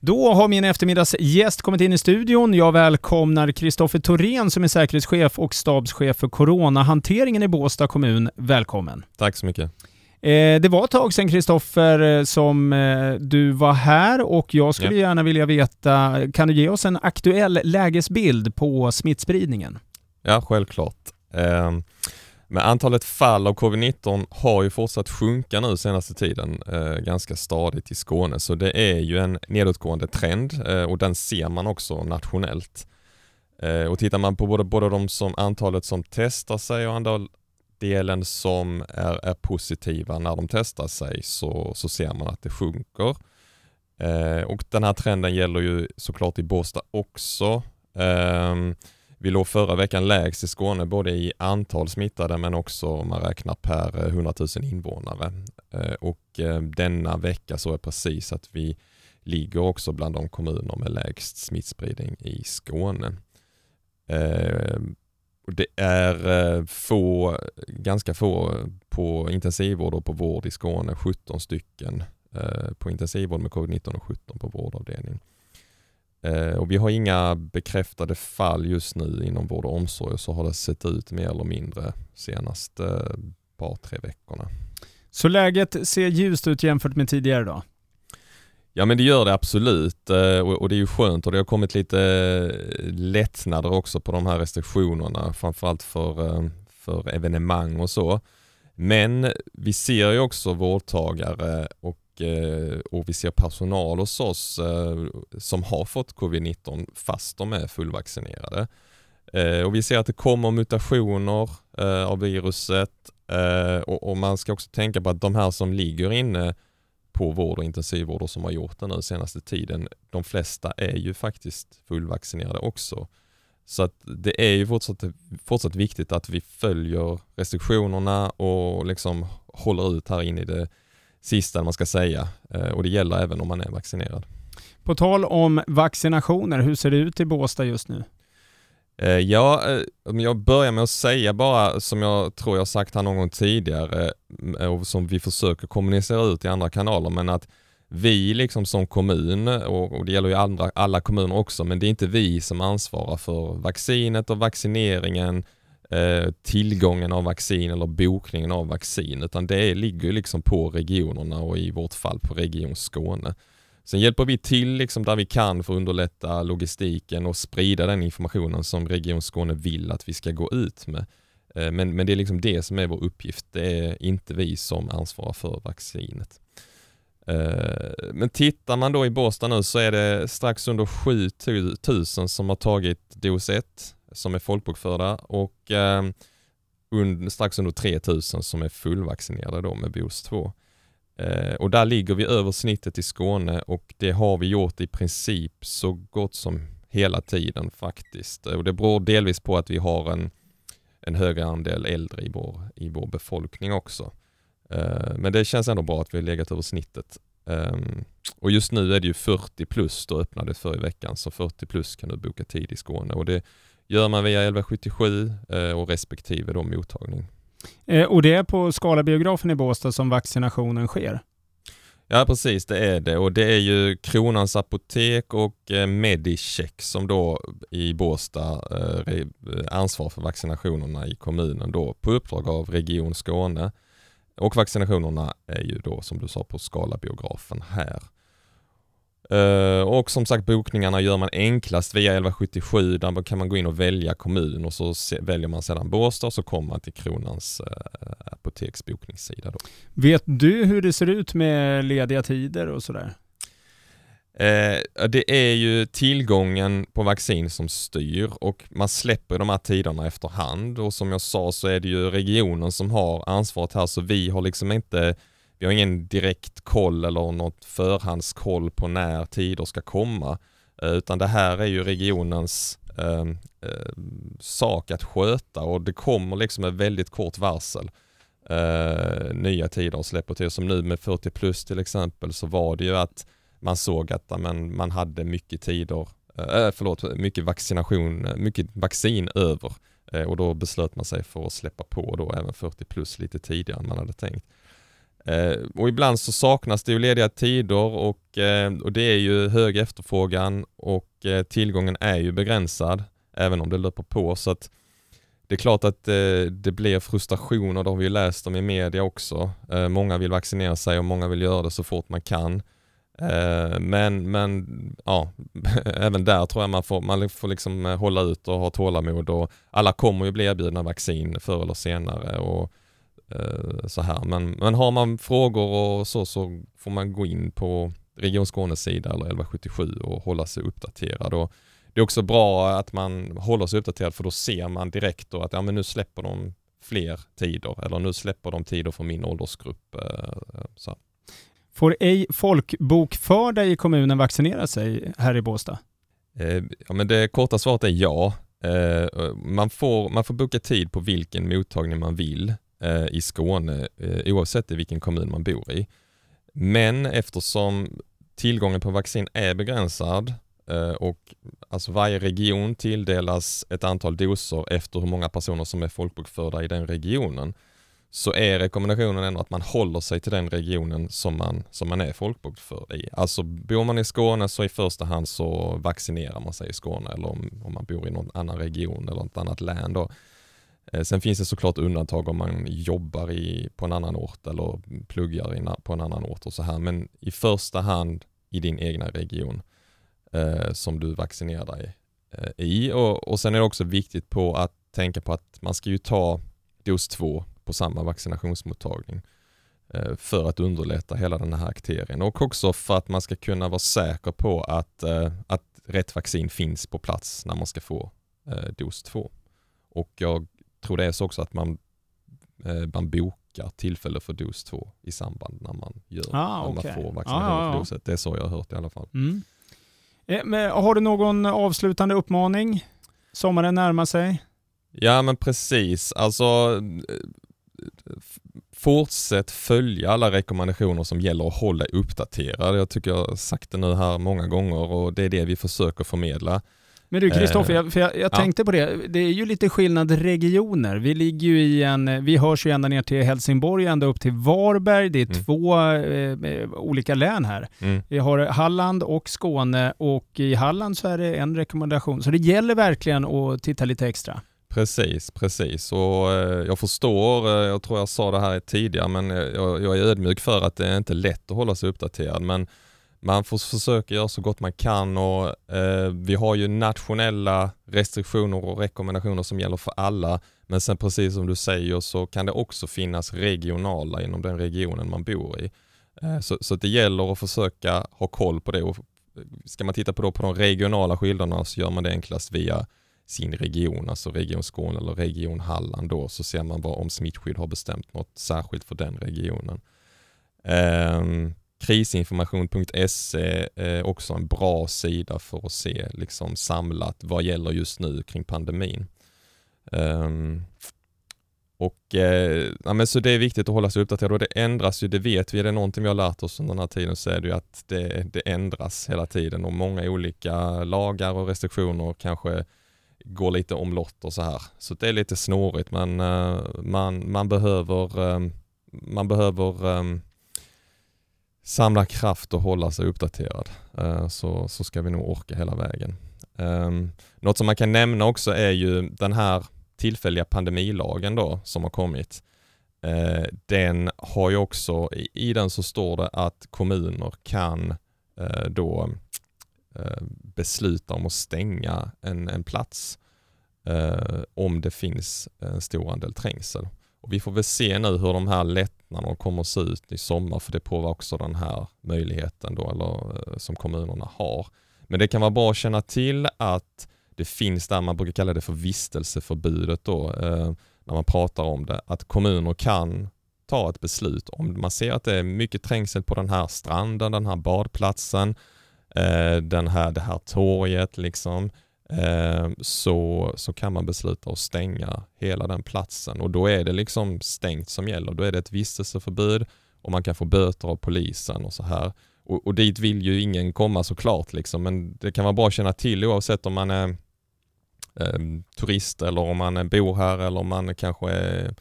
Då har min eftermiddagsgäst kommit in i studion. Jag välkomnar Kristoffer Thorén som är säkerhetschef och stabschef för coronahanteringen i Båstad kommun. Välkommen! Tack så mycket. Eh, det var ett tag sedan Kristoffer eh, som eh, du var här och jag skulle ja. gärna vilja veta, kan du ge oss en aktuell lägesbild på smittspridningen? Ja, självklart. Men antalet fall av covid-19 har ju fortsatt sjunka nu senaste tiden eh, ganska stadigt i Skåne så det är ju en nedåtgående trend eh, och den ser man också nationellt. Eh, och tittar man på både, både de som, antalet som testar sig och andelen som är, är positiva när de testar sig så, så ser man att det sjunker. Eh, och den här trenden gäller ju såklart i Båstad också. Ehm, vi låg förra veckan lägst i Skåne både i antal smittade men också om man räknar per eh, 100 000 invånare. Eh, och eh, denna vecka så är precis att vi ligger också bland de kommuner med lägst smittspridning i Skåne. Det är få, ganska få på intensivvård och på vård i Skåne, 17 stycken på intensivvård med covid-19 och 17 på vårdavdelning. Eh, och vi har inga bekräftade fall just nu inom vård och omsorg så har det sett ut mer eller mindre senaste eh, par, tre veckorna. Så läget ser ljust ut jämfört med tidigare då? Ja men det gör det absolut eh, och det är ju skönt och det har kommit lite lättnader också på de här restriktionerna framförallt för, för evenemang och så. Men vi ser ju också vårdtagare och Eh, och vi ser personal hos oss eh, som har fått covid-19 fast de är fullvaccinerade. Eh, och vi ser att det kommer mutationer av viruset och man ska också tänka på att de här som ligger inne på vård och intensivvård och som har gjort det nu senaste tiden, de flesta är ju faktiskt fullvaccinerade också. Så att det är ju fortsatt, fortsatt viktigt att vi följer restriktionerna och liksom håller ut här inne i det sista man ska säga eh, och det gäller även om man är vaccinerad. På tal om vaccinationer, hur ser det ut i Båstad just nu? Eh, ja, eh, om jag börjar med att säga bara som jag tror jag sagt här någon gång tidigare och som vi försöker kommunicera ut i andra kanaler men att vi liksom som kommun och det gäller ju andra, alla kommuner också men det är inte vi som ansvarar för vaccinet och vaccineringen Eh, tillgången av vaccin eller bokningen av vaccin utan det ligger liksom på regionerna och i vårt fall på Region Skåne. Sen hjälper vi till liksom där vi kan för att underlätta logistiken och sprida den informationen som Region Skåne vill att vi ska gå ut med. Eh, men, men det är liksom det som är vår uppgift. Det är inte vi som ansvarar för vaccinet. Eh, men tittar man då i Båstad nu så är det strax under 7000 som har tagit dos 1 som är folkbokförda och eh, und, strax under 3000 som är fullvaccinerade då med BOS 2. Eh, och där ligger vi över snittet i Skåne och det har vi gjort i princip så gott som hela tiden faktiskt. Och det beror delvis på att vi har en, en högre andel äldre i vår, i vår befolkning också. Eh, men det känns ändå bra att vi har legat över snittet. Um, och just nu är det ju 40 plus då öppnade för i veckan, så 40 plus kan du boka tid i Skåne och det gör man via 1177 eh, och respektive då mottagning. Eh, och det är på Skalabiografen i Båstad som vaccinationen sker? Ja precis, det är det och det är ju Kronans Apotek och eh, Medicheck som då i Båstad ansvar för vaccinationerna i kommunen då på uppdrag av Region Skåne. Och vaccinationerna är ju då som du sa på Skalabiografen här. Uh, och som sagt bokningarna gör man enklast via 1177 där kan man gå in och välja kommun och så se, väljer man sedan Båstad och så kommer man till Kronans uh, apoteks bokningssida. Då. Vet du hur det ser ut med lediga tider och sådär? Uh, det är ju tillgången på vaccin som styr och man släpper de här tiderna efterhand och som jag sa så är det ju regionen som har ansvaret här så vi har liksom inte vi har ingen direkt koll eller något förhandskoll på när tider ska komma. Eh, utan det här är ju regionens eh, eh, sak att sköta och det kommer liksom med väldigt kort varsel. Eh, nya tider och släpper till. Som nu med 40 plus till exempel så var det ju att man såg att man, man hade mycket tider, eh, eh, förlåt, mycket vaccination, mycket vaccin över. Eh, och då beslöt man sig för att släppa på då även 40 plus lite tidigare än man hade tänkt. Eh, och ibland så saknas det ju lediga tider och, eh, och det är ju hög efterfrågan och eh, tillgången är ju begränsad även om det löper på. Så att det är klart att eh, det blir frustrationer, det har vi ju läst om i media också. Eh, många vill vaccinera sig och många vill göra det så fort man kan. Eh, men, men ja, även där tror jag man får, man får liksom hålla ut och ha tålamod och alla kommer ju bli erbjudna vaccin förr eller senare. Och, så här. Men, men har man frågor och så, så får man gå in på Region Skånes sida eller 1177 och hålla sig uppdaterad. Och det är också bra att man håller sig uppdaterad för då ser man direkt att ja, men nu släpper de fler tider eller nu släpper de tider för min åldersgrupp. Eh, så. Får ej folkbokförda i kommunen vaccinera sig här i Båstad? Eh, ja, men det korta svaret är ja. Man får, man får boka tid på vilken mottagning man vill eh, Eh, i Skåne eh, oavsett i vilken kommun man bor i. Men eftersom tillgången på vaccin är begränsad eh, och alltså varje region tilldelas ett antal doser efter hur många personer som är folkbokförda i den regionen så är rekommendationen ändå att man håller sig till den regionen som man, som man är folkbokförd i. Alltså bor man i Skåne så i första hand så vaccinerar man sig i Skåne eller om, om man bor i någon annan region eller ett annat län då. Eh, sen finns det såklart undantag om man jobbar i, på en annan ort eller pluggar i, på en annan ort och så här. Men i första hand i din egna region eh, som du vaccinerar dig eh, i. Och, och sen är det också viktigt på att tänka på att man ska ju ta dos två på samma vaccinationsmottagning eh, för att underlätta hela den här akterien och också för att man ska kunna vara säker på att, eh, att rätt vaccin finns på plats när man ska få eh, dos två. Och jag tror det är så också att man, eh, man bokar tillfälle för dos två i samband när man, gör, ah, när okay. man får vaccination ah, ja, ja. för doset. Det är så jag har hört i alla fall. Mm. Eh, men har du någon avslutande uppmaning? Sommaren närmar sig. Ja men precis, alltså eh, fortsätt följa alla rekommendationer som gäller att hålla uppdaterad. Jag tycker jag har sagt det nu här många gånger och det är det vi försöker förmedla. Men du Kristoffer, jag, för jag, jag ja. tänkte på det. Det är ju lite skillnad regioner. Vi ligger ju i en, vi hörs ju ända ner till Helsingborg, ända upp till Varberg. Det är mm. två eh, olika län här. Mm. Vi har Halland och Skåne och i Halland så är det en rekommendation. Så det gäller verkligen att titta lite extra. Precis, precis. Och eh, jag förstår, eh, jag tror jag sa det här tidigare, men jag, jag är ödmjuk för att det är inte lätt att hålla sig uppdaterad. Men man får försöka göra så gott man kan och eh, vi har ju nationella restriktioner och rekommendationer som gäller för alla. Men sen precis som du säger så kan det också finnas regionala inom den regionen man bor i. Eh, så, så det gäller att försöka ha koll på det. Och eh, ska man titta på, då, på de regionala skillnaderna så gör man det enklast via sin region, alltså Region Skåne eller Region Halland då, så ser man bara om smittskydd har bestämt något särskilt för den regionen. Um, Krisinformation.se är eh, också en bra sida för att se liksom samlat vad gäller just nu kring pandemin. Um, och eh, ja, men så det är viktigt att hålla sig uppdaterad och det ändras ju, det vet vi, är det någonting vi har lärt oss under den här tiden så är det ju att det, det ändras hela tiden och många olika lagar och restriktioner kanske går lite omlott och så här. Så det är lite snårigt men eh, man, man behöver, eh, man behöver eh, samla kraft och hålla sig uppdaterad eh, så, så ska vi nog orka hela vägen. Ehm, något som man kan nämna också är ju den här tillfälliga pandemilagen då som har kommit. Eh, den har ju också, i den så står det att kommuner kan eh, då besluta om att stänga en, en plats om det finns en stor andel trängsel. Och vi får väl se nu hur de här lättnaderna kommer att se ut i sommar för det påverkar också den här möjligheten då, eller, eh, som kommunerna har. Men det kan vara bra att känna till att det finns där man brukar kalla det för vistelseförbudet då, eh, när man pratar om det, att kommuner kan ta ett beslut om man ser att det är mycket trängsel på den här stranden, den här badplatsen, eh, den här, det här torget liksom Eh, Ehm, så, så kan man besluta att stänga hela den platsen och då är det liksom stängt som gäller. Då är det ett vistelseförbud och man kan få böter av polisen och så här. Och, och dit vill ju ingen komma såklart, liksom. men det kan vara bra att känna till oavsett om man är eh, turist eller om man bor här eller om man kanske är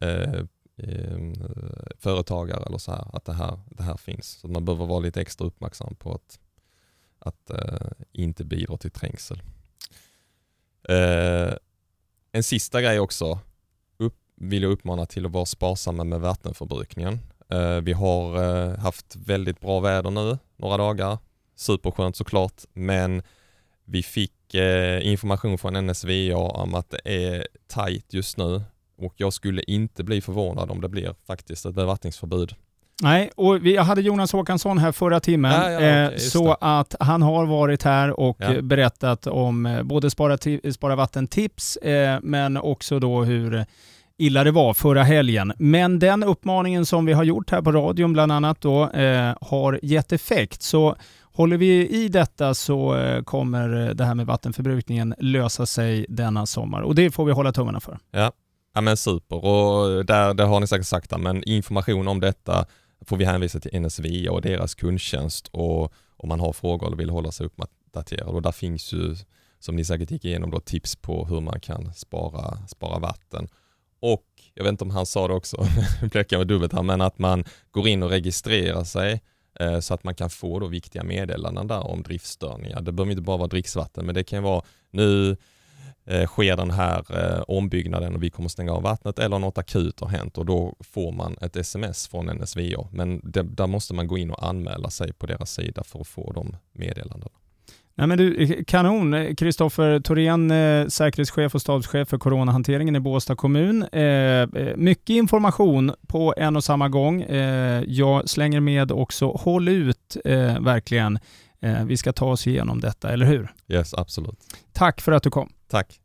eh, eh, företagare eller så här, att det här, det här finns. Så man behöver vara lite extra uppmärksam på att, att eh, inte bidra till trängsel. Eh, en sista grej också, upp, vill jag uppmana till att vara sparsamma med vattenförbrukningen. Eh, vi har eh, haft väldigt bra väder nu, några dagar. Superskönt såklart, men vi fick eh, information från NSVA om att det är tajt just nu och jag skulle inte bli förvånad om det blir faktiskt ett bevattningsförbud. Nej, och vi hade Jonas Håkansson här förra timmen, ja, ja, okay, så det. att han har varit här och ja. berättat om både Spara, spara vatten-tips, men också då hur illa det var förra helgen. Men den uppmaningen som vi har gjort här på radion bland annat då eh, har gett effekt. Så håller vi i detta så eh, kommer det här med vattenförbrukningen lösa sig denna sommar och det får vi hålla tummarna för. Ja, ja men super och där, det har ni säkert sagt men information om detta får vi hänvisa till NSV och deras kundtjänst och om man har frågor eller vill hålla sig uppdaterad och där finns ju som ni säkert gick igenom då tips på hur man kan spara, spara vatten och jag vet inte om han sa det också, bläckar med dubbelt här, men att man går in och registrerar sig eh, så att man kan få då viktiga meddelanden där om driftstörningar. Det behöver inte bara vara dricksvatten, men det kan vara nu eh, sker den här eh, ombyggnaden och vi kommer stänga av vattnet eller något akut har hänt och då får man ett sms från NSVA. Men det, där måste man gå in och anmäla sig på deras sida för att få de meddelandena. Nej, men du, kanon. Kristoffer Thorén, eh, säkerhetschef och stabschef för coronahanteringen i Båstad kommun. Eh, eh, mycket information på en och samma gång. Eh, jag slänger med också, håll ut eh, verkligen. Eh, vi ska ta oss igenom detta, eller hur? Yes, absolut. Tack för att du kom. Tack.